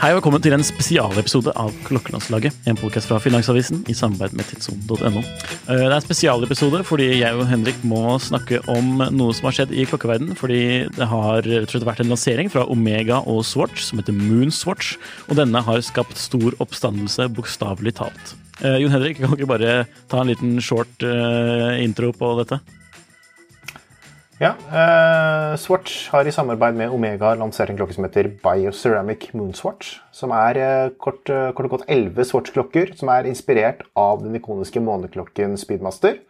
Hei og velkommen til en spesialepisode av Klokkelandslaget. En podcast fra Finansavisen i samarbeid med tidsson.no. Eh, Det er en spesialepisode fordi jeg og Henrik må snakke om noe som har skjedd i klokkeverden. Fordi det har slett vært en lansering fra Omega og Swatch som heter Moonswatch. Og denne har skapt stor oppstandelse, bokstavelig talt. Eh, Jon Henrik, kan du ikke bare ta en liten short eh, intro på dette? Ja, eh, Swatch har i samarbeid med Omega lansert en klokke som heter Bioceramic Moonswatch. Som er eh, kort, eh, kort og godt elleve Swatch-klokker som er inspirert av den ikoniske måneklokken Speedmaster.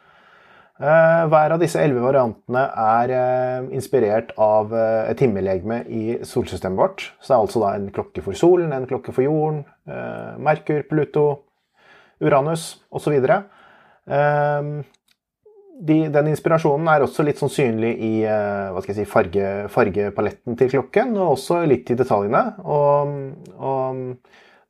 Eh, hver av disse elleve variantene er eh, inspirert av eh, et himmellegeme i solsystemet vårt. Så det er altså da en klokke for solen, en klokke for jorden, Merkur, Pluto, Uranus osv. Uh, de, den inspirasjonen er også litt sånn synlig i eh, si, farge, fargepaletten til klokken, og også litt i detaljene. Og, og,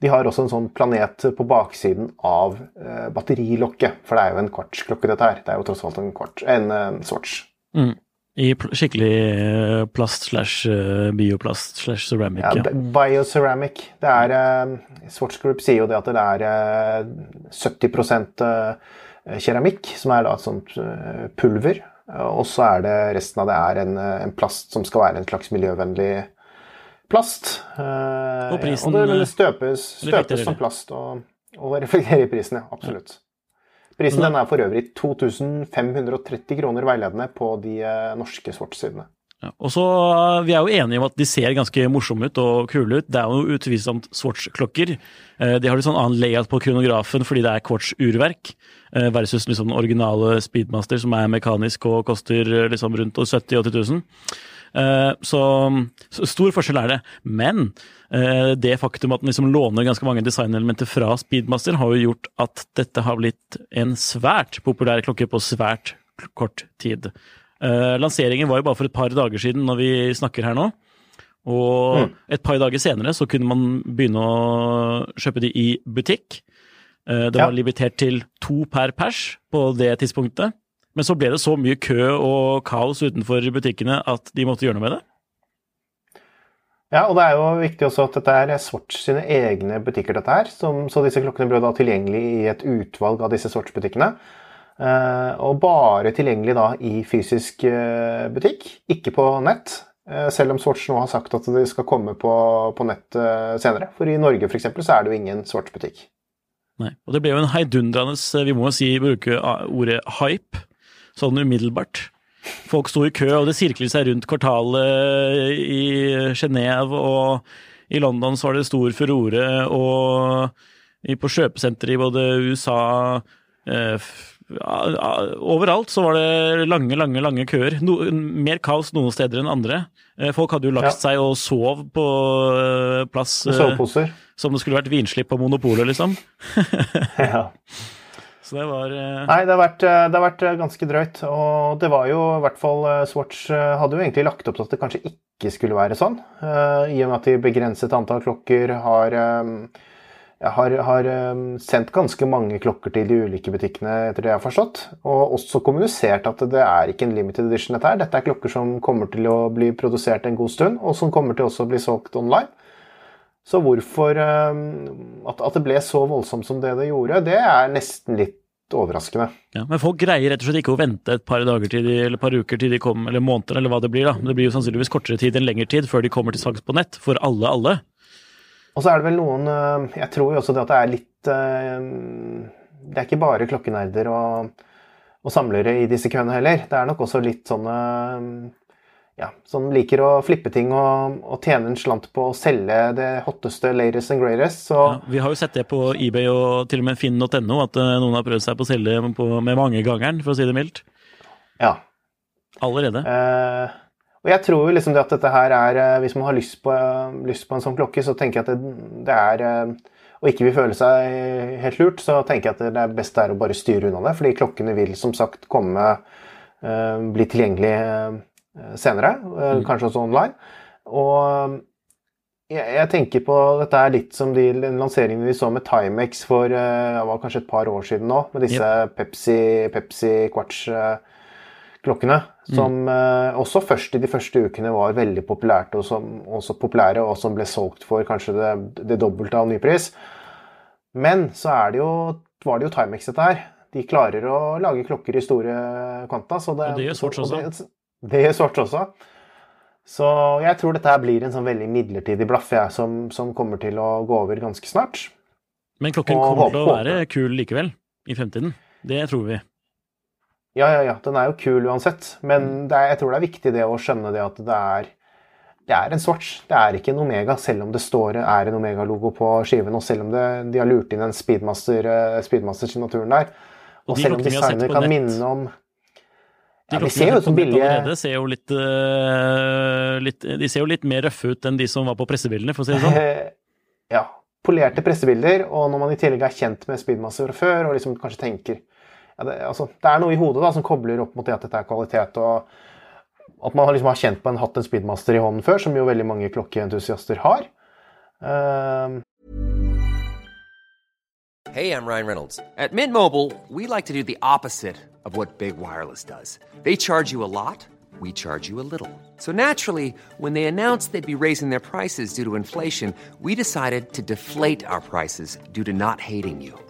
de har også en sånn planet på baksiden av eh, batterilokket, for det er jo en kvartsklokke dette her. Det er jo tross alt en, kvart, en, Swatch. Mm. I skikkelig eh, plast slash bioplast slash ceramic. Ja, Ja. Bioceramic. Det er, Swatch Group sier jo det at det er eh, 70 eh, keramikk, som er da et sånt eh, pulver. Og så er det resten av det er en, eh, en plast som skal være en slags miljøvennlig plast. Eh, Og prisen, og det, støpes, støpes som plast og, og reflekterer i prisen, ja. Absolutt. Prisen den er for øvrig 2530 kroner veiledende på de eh, norske Swatch-sidene. Og så, uh, Vi er jo enige om at de ser ganske morsomme ut og kule ut. Det er jo utvilsomt Swatch-klokker. Eh, De har litt sånn annen layout på kronografen fordi det er quartz-urverk, eh, versus liksom den originale Speedmaster som er mekanisk og koster eh, liksom rundt 70 000-80 000. Eh, Så, så stor forskjell er det. Men eh, det faktum at den liksom låner ganske mange designelementer fra Speedmaster, har jo gjort at dette har blitt en svært populær klokke på svært kort tid. Eh, lanseringen var jo bare for et par dager siden når vi snakker her nå. Og et par dager senere så kunne man begynne å kjøpe de i butikk. Eh, det var Ja. limitert til to per pers på det tidspunktet. Men så ble det så mye kø og kaos utenfor butikkene at de måtte gjøre noe med det. Ja, og det er jo viktig også at dette er Swatch sine egne butikker, dette her. Som, så disse klokkene ble da tilgjengelig i et utvalg av disse Swatch-butikkene. Eh, og bare tilgjengelig da i fysisk eh, butikk, ikke på nett. Eh, selv om Swatch nå har sagt at de skal komme på, på nett senere. For i Norge for eksempel, så er det jo ingen Swatch-butikk. Nei. Og det ble jo en heidundrende, vi må jo si, bruke ordet hype, sånn umiddelbart. Folk sto i kø, og det sirklet seg rundt kvartalet i Genéve, og i London så var det stor furore, og på kjøpesenteret i både USA eh, Overalt så var det lange, lange lange køer. No, mer kaos noen steder enn andre. Eh, Folk hadde jo lagt Ja. seg og sov på eh, plass Med eh, soveposer. som det skulle vært vinslipp på Monopolet, liksom. ja. Så det var Nei, det har, vært, det har vært ganske drøyt. Og det var jo i hvert fall Swatch hadde jo egentlig lagt opp til at det kanskje ikke skulle være sånn. I og med at de begrenset antall klokker har, jeg har, har eh, sendt ganske mange klokker til de ulike butikkene, etter det jeg har forstått. Og også kommunisert at det er ikke en limited edition, dette her. Dette er klokker som kommer til å bli produsert en god stund, og som kommer til også å bli solgt online. Så hvorfor at, at, det ble så voldsomt som det det gjorde, det er nesten litt overraskende. Ja, Men folk greier rett og slett ikke å vente et par dager til de, eller par uker til de kommer, eller måneder, eller hva det blir. da. Men det blir jo sannsynligvis kortere tid enn lengre tid før de kommer til salgs på nett, for alle, alle. Og så er det vel noen Jeg tror jo også det at det er litt Det er ikke bare klokkenerder og, og samlere i disse køene heller. Det er nok også litt sånne ja, som liker å flippe ting og, og, tjene en slant på å selge det hotteste latest and greatest. Så... Ja, vi har jo sett det på eBay og til og med finn.no, at uh, noen har prøvd seg på å selge på, med mangegangeren, for å si det mildt. Ja. Allerede. Uh, og jeg tror jo liksom det at dette her er uh, Hvis man har lyst på, lyst på, en sånn klokke, så tenker jeg at det, det er Og ikke vil føle seg helt lurt, så tenker jeg at det er best er å bare styre unna det. Fordi klokkene vil som sagt komme Bli tilgjengelig Eh, senere, eh, mm. kanskje også online. Og jeg, jeg, tenker på dette er litt som de lanseringene vi så med Timex for eh, det var kanskje et par år siden nå, med disse yep. Pepsi, Pepsi Quartz-klokkene. Som mm. også først i de første ukene var veldig populært, og som, også populære, og som ble solgt for kanskje det, det dobbelte av nypris. Men så er det jo, var det jo Timex, dette her. De klarer å lage klokker i store kvanta. Og det gjør Swatch også. Det, det gjør Swatch også. Så jeg tror dette her blir en sånn veldig midlertidig blaff jeg, som, som, kommer til å gå over ganske snart. Men klokken kommer til å være kul likevel, i fremtiden. Det tror vi. Ja, ja, ja. Den er jo kul uansett. Men er, jeg tror det er viktig det å skjønne det at det er, det er en Swatch. Det er ikke en Omega, selv om det står, er en Omega-logo på skiven, og selv om det, de har lurt inn en Speedmaster-signaturen der. Og, og selv om designer kan minne om de ja, de ser jo ut som billige ser jo litt, uh, litt, De ser jo litt mer røffe ut enn de som var på pressebildene, for å si det sånn. ja. Polerte pressebilder, og når man i tillegg er kjent med Speedmaster fra før, og liksom kanskje tenker det, altså, det, er noe i hodet da, som kobler opp mot det at dette er kvalitet, og at man liksom har kjent på en hatt en Speedmaster i hånden før, som jo veldig mange klokkeentusiaster har. Hei, Hey, I'm Ryan Reynolds. At Mint Mobile, we like to do the opposite of what Big Wireless does. They charge you a lot, we charge you a little. So naturally, when they announced they'd be raising their prices due to inflation, we decided to deflate our prices due to not you.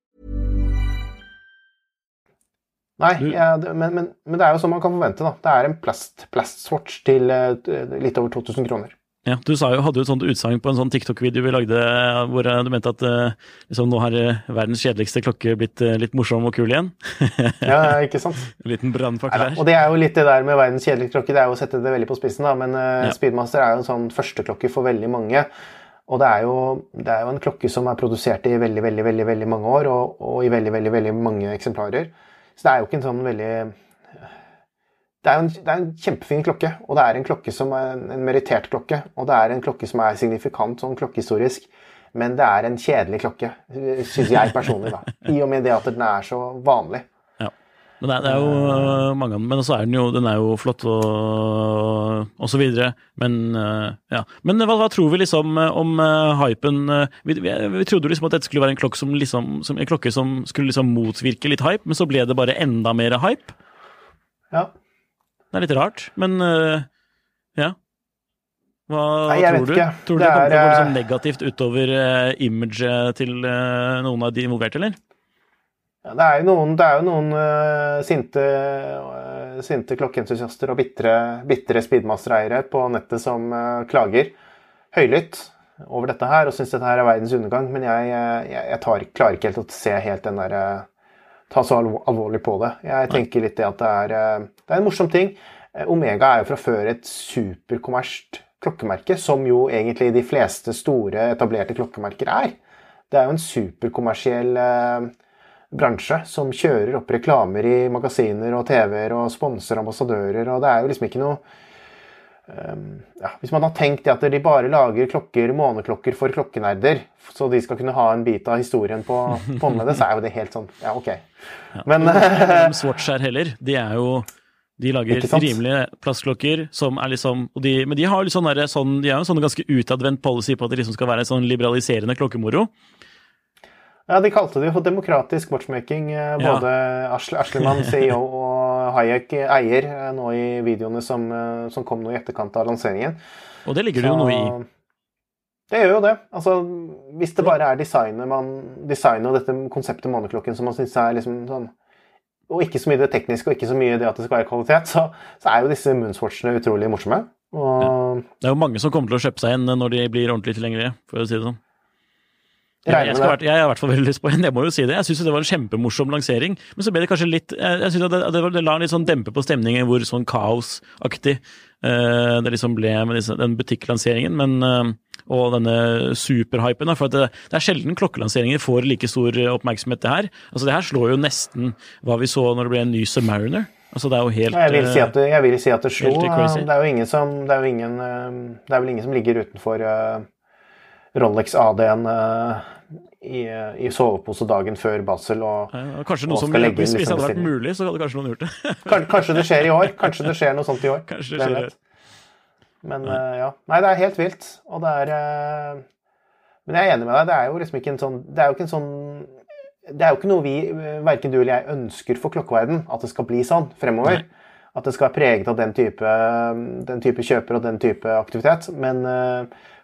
Nei, ja, men, men, men, det er jo sånn man kan forvente. da. Det er en plast, plastswatch til uh, litt over 2000 kroner. Ja, Du sa jo, hadde jo et sånt utsagn på en sånn TikTok-video vi lagde hvor du mente at liksom, nå har verdens kjedeligste klokke blitt litt morsom og kul igjen. ja, ikke sant? Liten brannfakkel her. Og det er jo litt det der med verdens kjedeligste klokke, det er jo å sette det veldig på spissen, da. Men ja. Speedmaster er jo en sånn førsteklokke for veldig mange. Og det er, jo, det er, jo, en klokke som er produsert i veldig veldig, veldig, veldig mange år, og, og, i veldig veldig, veldig mange eksemplarer. Så det er jo ikke en sånn veldig Det er en, det er en kjempefin klokke, og det er en klokke som er en, en merittert klokke. Og det er en klokke som er signifikant sånn klokkehistorisk. Men det er en kjedelig klokke, syns jeg personlig, da. I og med det at den er så vanlig. Men det er, det jo uh, mange av dem. Men så er den jo, den er jo flott og, og så videre. Men uh, ja. Men hva, hva, tror vi liksom eh, om uh, hypen? Vi, vi, vi, trodde liksom at dette skulle være en klokke som, liksom, som, en klokke som skulle liksom motvirke litt hype, men så ble det bare enda mer hype. Ja. Det er litt rart, men ja. Hva Nei, tror du? Ikke. Tror du det, det kommer til å gå liksom negativt utover imaget til noen av de involverte, eller? Ja, det er jo noen, er jo noen uh, sinte, uh, sinte klokkeentusiaster og bitre, bitre speedmaster-eiere på nettet som uh, klager høylytt over dette her og syns dette her er verdens undergang. Men jeg, jeg, jeg tar, klarer ikke helt å se helt den der Ta så alvorlig på det. Jeg tenker litt det at det er, det er en morsom ting. Omega er jo fra før et superkommersielt klokkemerke, som jo egentlig de fleste store, etablerte klokkemerker er. Det er jo en superkommersiell eh, bransje som kjører opp reklamer i magasiner og TV-er og sponser ambassadører, og det er jo liksom ikke noe um, ja, Hvis man har tenkt at de bare lager klokker, måneklokker for klokkenerder, så de skal kunne ha en bit av historien på håndleddet, så er jo det helt sånn Ja, OK. Men Swatch her heller, de er jo de lager rimelige plastklokker som er liksom de, Men de har, sånn der, sånn, de har jo sånn ganske utadvendt policy på at det liksom skal være en sånn liberaliserende klokkemoro. Ja, de kalte det jo for demokratisk watchmaking. Eh, både ja. Asleman, CEO, og Hayek, eier, eh, nå i videoene som, eh, som kom nå i etterkant av lanseringen. Og det ligger det jo noe i. Det gjør jo det. Altså, hvis det bare er designet man designer og dette konseptet måneklokken som man syns er liksom sånn og ikke så mye det tekniske og ikke så mye det at det skal være kvalitet, så, så er jo disse Moonswatchene utrolig morsomme. Og... Ja. Det er jo mange som kommer til å kjøpe seg en når de blir ordentlig tilgjengelige, for å si det sånn. Jeg, skal, jeg, har i hvert fall veldig lyst på en, jeg må jo si det. Jeg syns det var en kjempemorsom lansering, men så ble det kanskje litt Jeg synes det, det, det la litt sånn dempe på stemningen hvor sånn kaosaktig uh, det liksom ble med liksom, den butikklanseringen, men uh, og denne superhypen. For det, det, er sjelden klokkelanseringer får like stor oppmerksomhet, det her. Altså Det her slår jo nesten hva vi så når det ble en ny Submariner. Altså det er jo helt Jeg vil si at det, vil si at det slo. Det er jo ingen som Det er jo ingen Det er vel ingen som ligger utenfor uh, Rolex AD-en uh, i, i, sovepose dagen før Basel og, ja, Kanskje noe som legge Hvis det hadde vært mulig, så hadde kanskje noen gjort det. kanskje det skjer i år. Kanskje det skjer noe sånt i år. Kanskje det skjer. Men ja. Uh, ja. Nei, det er helt vilt. Og det er uh, Men jeg er enig med deg. Det er jo liksom ikke en sånn Det er jo ikke en sånn Det er jo ikke noe vi, verken du eller jeg, ønsker for klokkeverden, at det skal bli sånn fremover. Nei. At det skal være preget av den type, den type kjøper og den type aktivitet. Men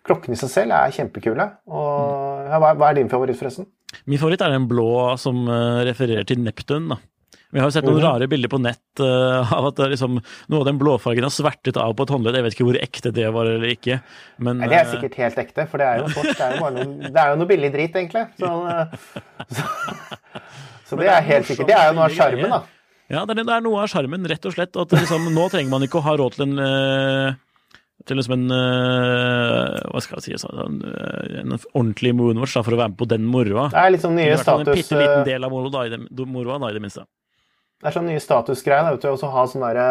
klokkene i seg selv er kjempekule. Og, ja, hva, er din favoritt, forresten? Min favoritt er den blå som uh, refererer til Neptun. da. Vi har jo sett noen rare bilder på nett uh, av at liksom, noe av den blåfargen har svertet av på et håndledd. Jeg vet ikke hvor ekte det var eller ikke. Men, Nei, det er sikkert helt ekte, for det er jo, fort, det er jo, bare noe, det er jo noe billig drit, egentlig. Så, så, så det er helt sikkert. Det er jo noe av sjarmen, da. Ja, det er, noe av sjarmen, rett og slett. At liksom, nå trenger man ikke å ha råd til en uh, til liksom en uh, Hva skal jeg si sånn, En ordentlig moonwatch da, for å være med på den moroa. Det er liksom nye status... En bitte liten del av moroa, da, i det, minste. Det er sånn nye statusgreier. Å ha sånn der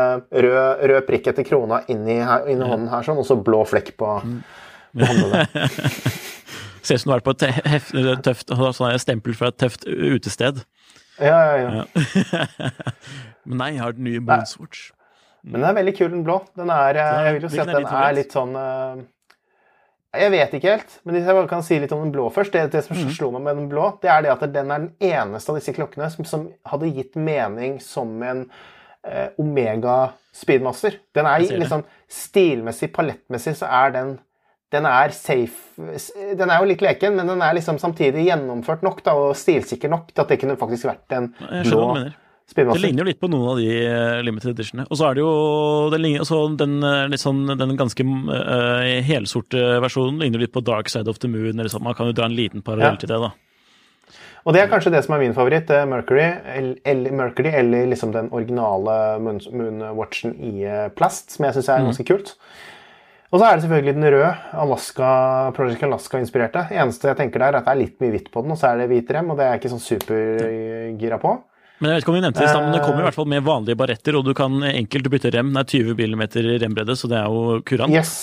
rød, rød, prikk etter krona inni, her, inni hånden her, sånn, og så blå flekk på, på håndene. Ser ut som du har vært på et hef, tøft sånn stempel fra et tøft utested. Ja, ja, ja. ja. Men nei, jeg har den nye Moonswatch. Men den er veldig kul, den blå. Den er, jeg vil jo si at den er litt sånn eh, Jeg vet ikke helt, men hvis jeg bare kan si litt om den blå først Det, det som mm. slo meg med den blå, det er det at den er den eneste av disse klokkene som, som hadde gitt mening som en eh, Omega Speedmaster. Den er liksom stilmessig, palettmessig, så er den den er safe Den er jo litt leken, men den er liksom samtidig gjennomført nok da, og stilsikker nok til at det kunne faktisk vært en blå det ligner jo litt på noen av de uh, limited editionene. Og så er det jo den, den, sånn, den ganske uh, helsorte versjonen ligner litt på Dark Side of the Moon. Eller sånn. Man kan jo dra en liten parallell ja. til det, da. Og det er kanskje det som er min favoritt. Mercury, eller, Mercury, eller liksom den originale Moonwatchen i plast, som jeg syns er mm. ganske kult. Og så er det selvfølgelig den røde, Alaska, Project Alaska-inspirerte. Eneste jeg tenker der, er at det er litt mye hvitt på den, og så er det hvit rem, og det er jeg ikke sånn supergira på. Men jeg vet ikke om vi nevnte det i stad, men det kommer i hvert fall med vanlige baretter, og du kan enkelt bytte rem. Det er 20 mm rembredde, så det er jo kurant. Yes.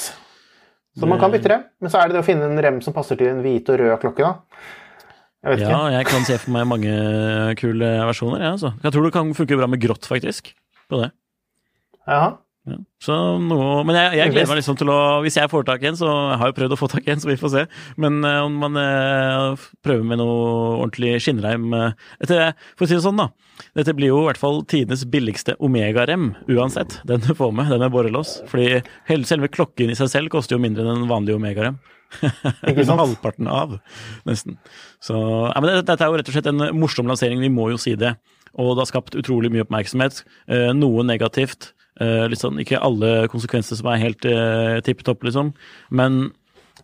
Så man kan bytte rem, men så er det det å finne en rem som passer til en hvit og rød klokke, da. Jeg vet ikke. Ja, jeg kan se for meg mange kule versjoner, jeg, ja, altså. Jeg tror det kan funke bra med grått, faktisk. På det. Jaha. Ja, så noe, men jeg, jeg, gleder meg liksom til å Hvis jeg får tak i en, så jeg har jeg prøvd å få tak i en, så vi får se. Men uh, om man uh, prøver med noe ordentlig skinnreim uh, det, For å si det sånn, da. Dette blir jo i hvert fall tidenes billigste Omega-rem, uansett. Den du får med, den med borrelås. Fordi selve klokken i seg selv koster jo mindre enn en vanlig Omega-rem. Ikke sant? Halvparten av, nesten. Så ja, men dette er jo rett og slett en morsom lansering, vi må jo si det. Og det har skapt utrolig mye oppmerksomhet. noe negativt. Uh, sånn, ikke alle konsekvenser som er helt uh, tipp topp, liksom. Men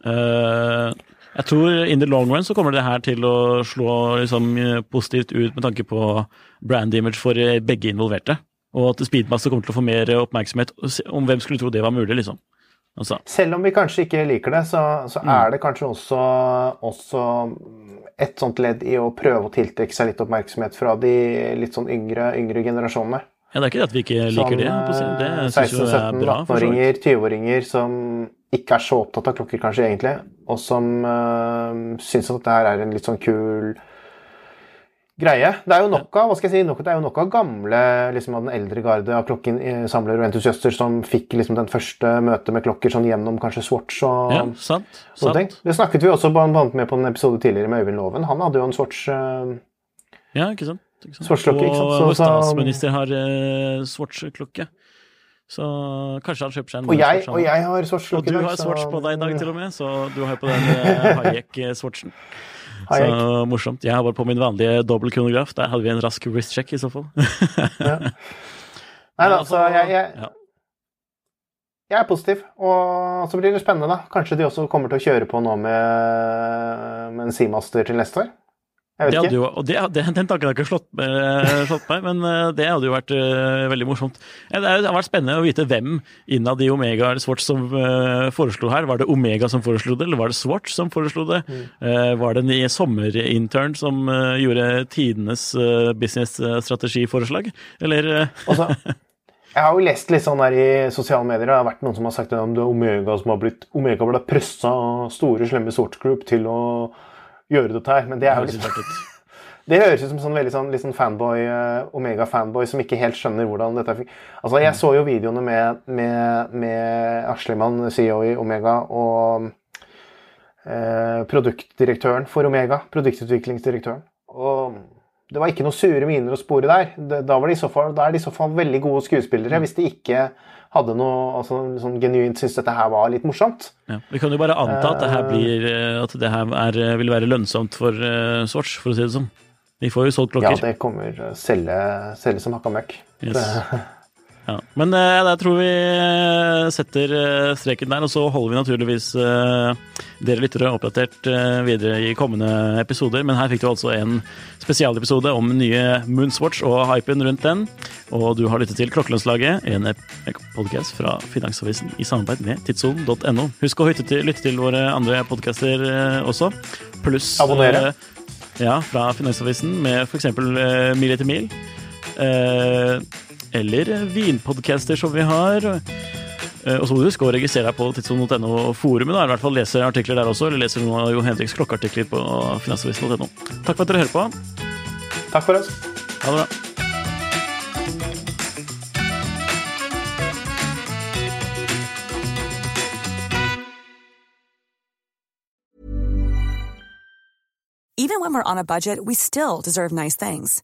uh, jeg tror in the long run så kommer det her til å slå liksom, positivt ut med tanke på brand image for begge involverte. Og at Speedmaster kommer til å få mer oppmerksomhet. Om hvem skulle tro det var mulig, liksom. Altså. Selv om vi kanskje ikke liker det, så, så Mm. er det kanskje også, også et sånt ledd i å prøve å tiltrekke seg litt oppmerksomhet fra de litt sånn yngre, yngre generasjonene. Ja, det er ikke det at vi ikke liker det. på å. Det er så vidt. 16-17-18-åringer, 20-åringer som ikke er så opptatt av klokker kanskje egentlig, og som øh, syns at dette her er en litt sånn kul greie. Det er jo nok av hva skal jeg si, nok, det er jo nok av gamle liksom av den eldre garde av klokkesamlere og entusiaster som fikk liksom den første møtet med klokker sånn gjennom kanskje Swatch og Ja, sant. sånne ting. Det snakket vi også blant annet med på en episode tidligere med Øyvind Loven. Han hadde jo en Swatch øh, Ja, ikke sant. Ikke? Svartklokke, ikke sant? Og Så- vår statsminister har uh, Swatch-klokke. Så kanskje han kjøper seg en Og jeg, og jeg har Swatch Og du har svarts på deg i dag, til og med, så du har jo på den uh, Hayek-svartsen. Så morsomt. Jeg har bare på min vanlige dobbel kronograf. Der hadde vi en rask wrist check, i så fall. Nei da, så jeg, jeg, Ja. jeg er positiv. Og så blir det spennende, da. Kanskje de også kommer til å kjøre på nå med, med en Seamaster til neste år? Det hadde jo, og det, det, den tanken har ikke slått, eh, slått meg, men eh, det hadde jo vært uh, veldig morsomt. Det har vært spennende å vite hvem innad i Omega eller Swatch som uh, foreslo her. Var det Omega som foreslo det, eller var det Swatch som foreslo det? Eh, var det en sommerintern som gjorde tidenes uh, businessstrategiforslag? Eller eh, jeg har jo lest litt sånn der i sosiale medier. Det har vært noen som har sagt om det er Omega som har blitt Omega ble pressa av store, slemme Swatch Group til å gjøre dette her. Men det er jo litt. Det høres ut som sånn veldig sånn, sånn fanboy, uh, Omega-fanboy som ikke helt skjønner hvordan dette fikk Altså, jeg så jo videoene med, med, med Aslemann, CEO i Omega, og eh, produktdirektøren for Omega, produktutviklingsdirektøren. Og det var ikke noe sure miner å spore der. Da, var de i så fall, er de i så fall veldig gode skuespillere, hvis de ikke hadde noe altså, sånn genuint syntes dette her var litt morsomt. Ja. Vi kan jo bare anta at det her, blir, eh, at det her er, eh, vil være lønnsomt for uh, Swatch, for å si det sånn. De får jo solgt klokker. Ja, det kommer eh, selge, selge som hakka møkk. Yes. Ja. Men eh, jeg tror vi eh, setter eh, streken der, og så holder vi naturligvis eh, dere lyttere oppdatert eh, videre i kommende episoder. Men her fikk du altså en spesialepisode om nye Moonswatch og hypen rundt den. Og du har lyttet til Klokkelønnslaget, en podkast fra Finansavisen i samarbeid med tidssonen.no. Husk å lytte til, lytte til våre andre podkaster eh, også, pluss Abonnere. eh, ja, fra Finansavisen med f.eks. Mil etter mil. Eh, eller vinpodcaster som vi har. Eh, og så må du huske å registrere deg på tidssonen.no-forumet. da, i hvert fall Lese artikler der også, eller lese noen av Jo Henriks klokkeartikler på finansavisen.no. Takk for at dere hører på. Takk for oss. Ha det bra. Even when we're on a budget, we still deserve nice things.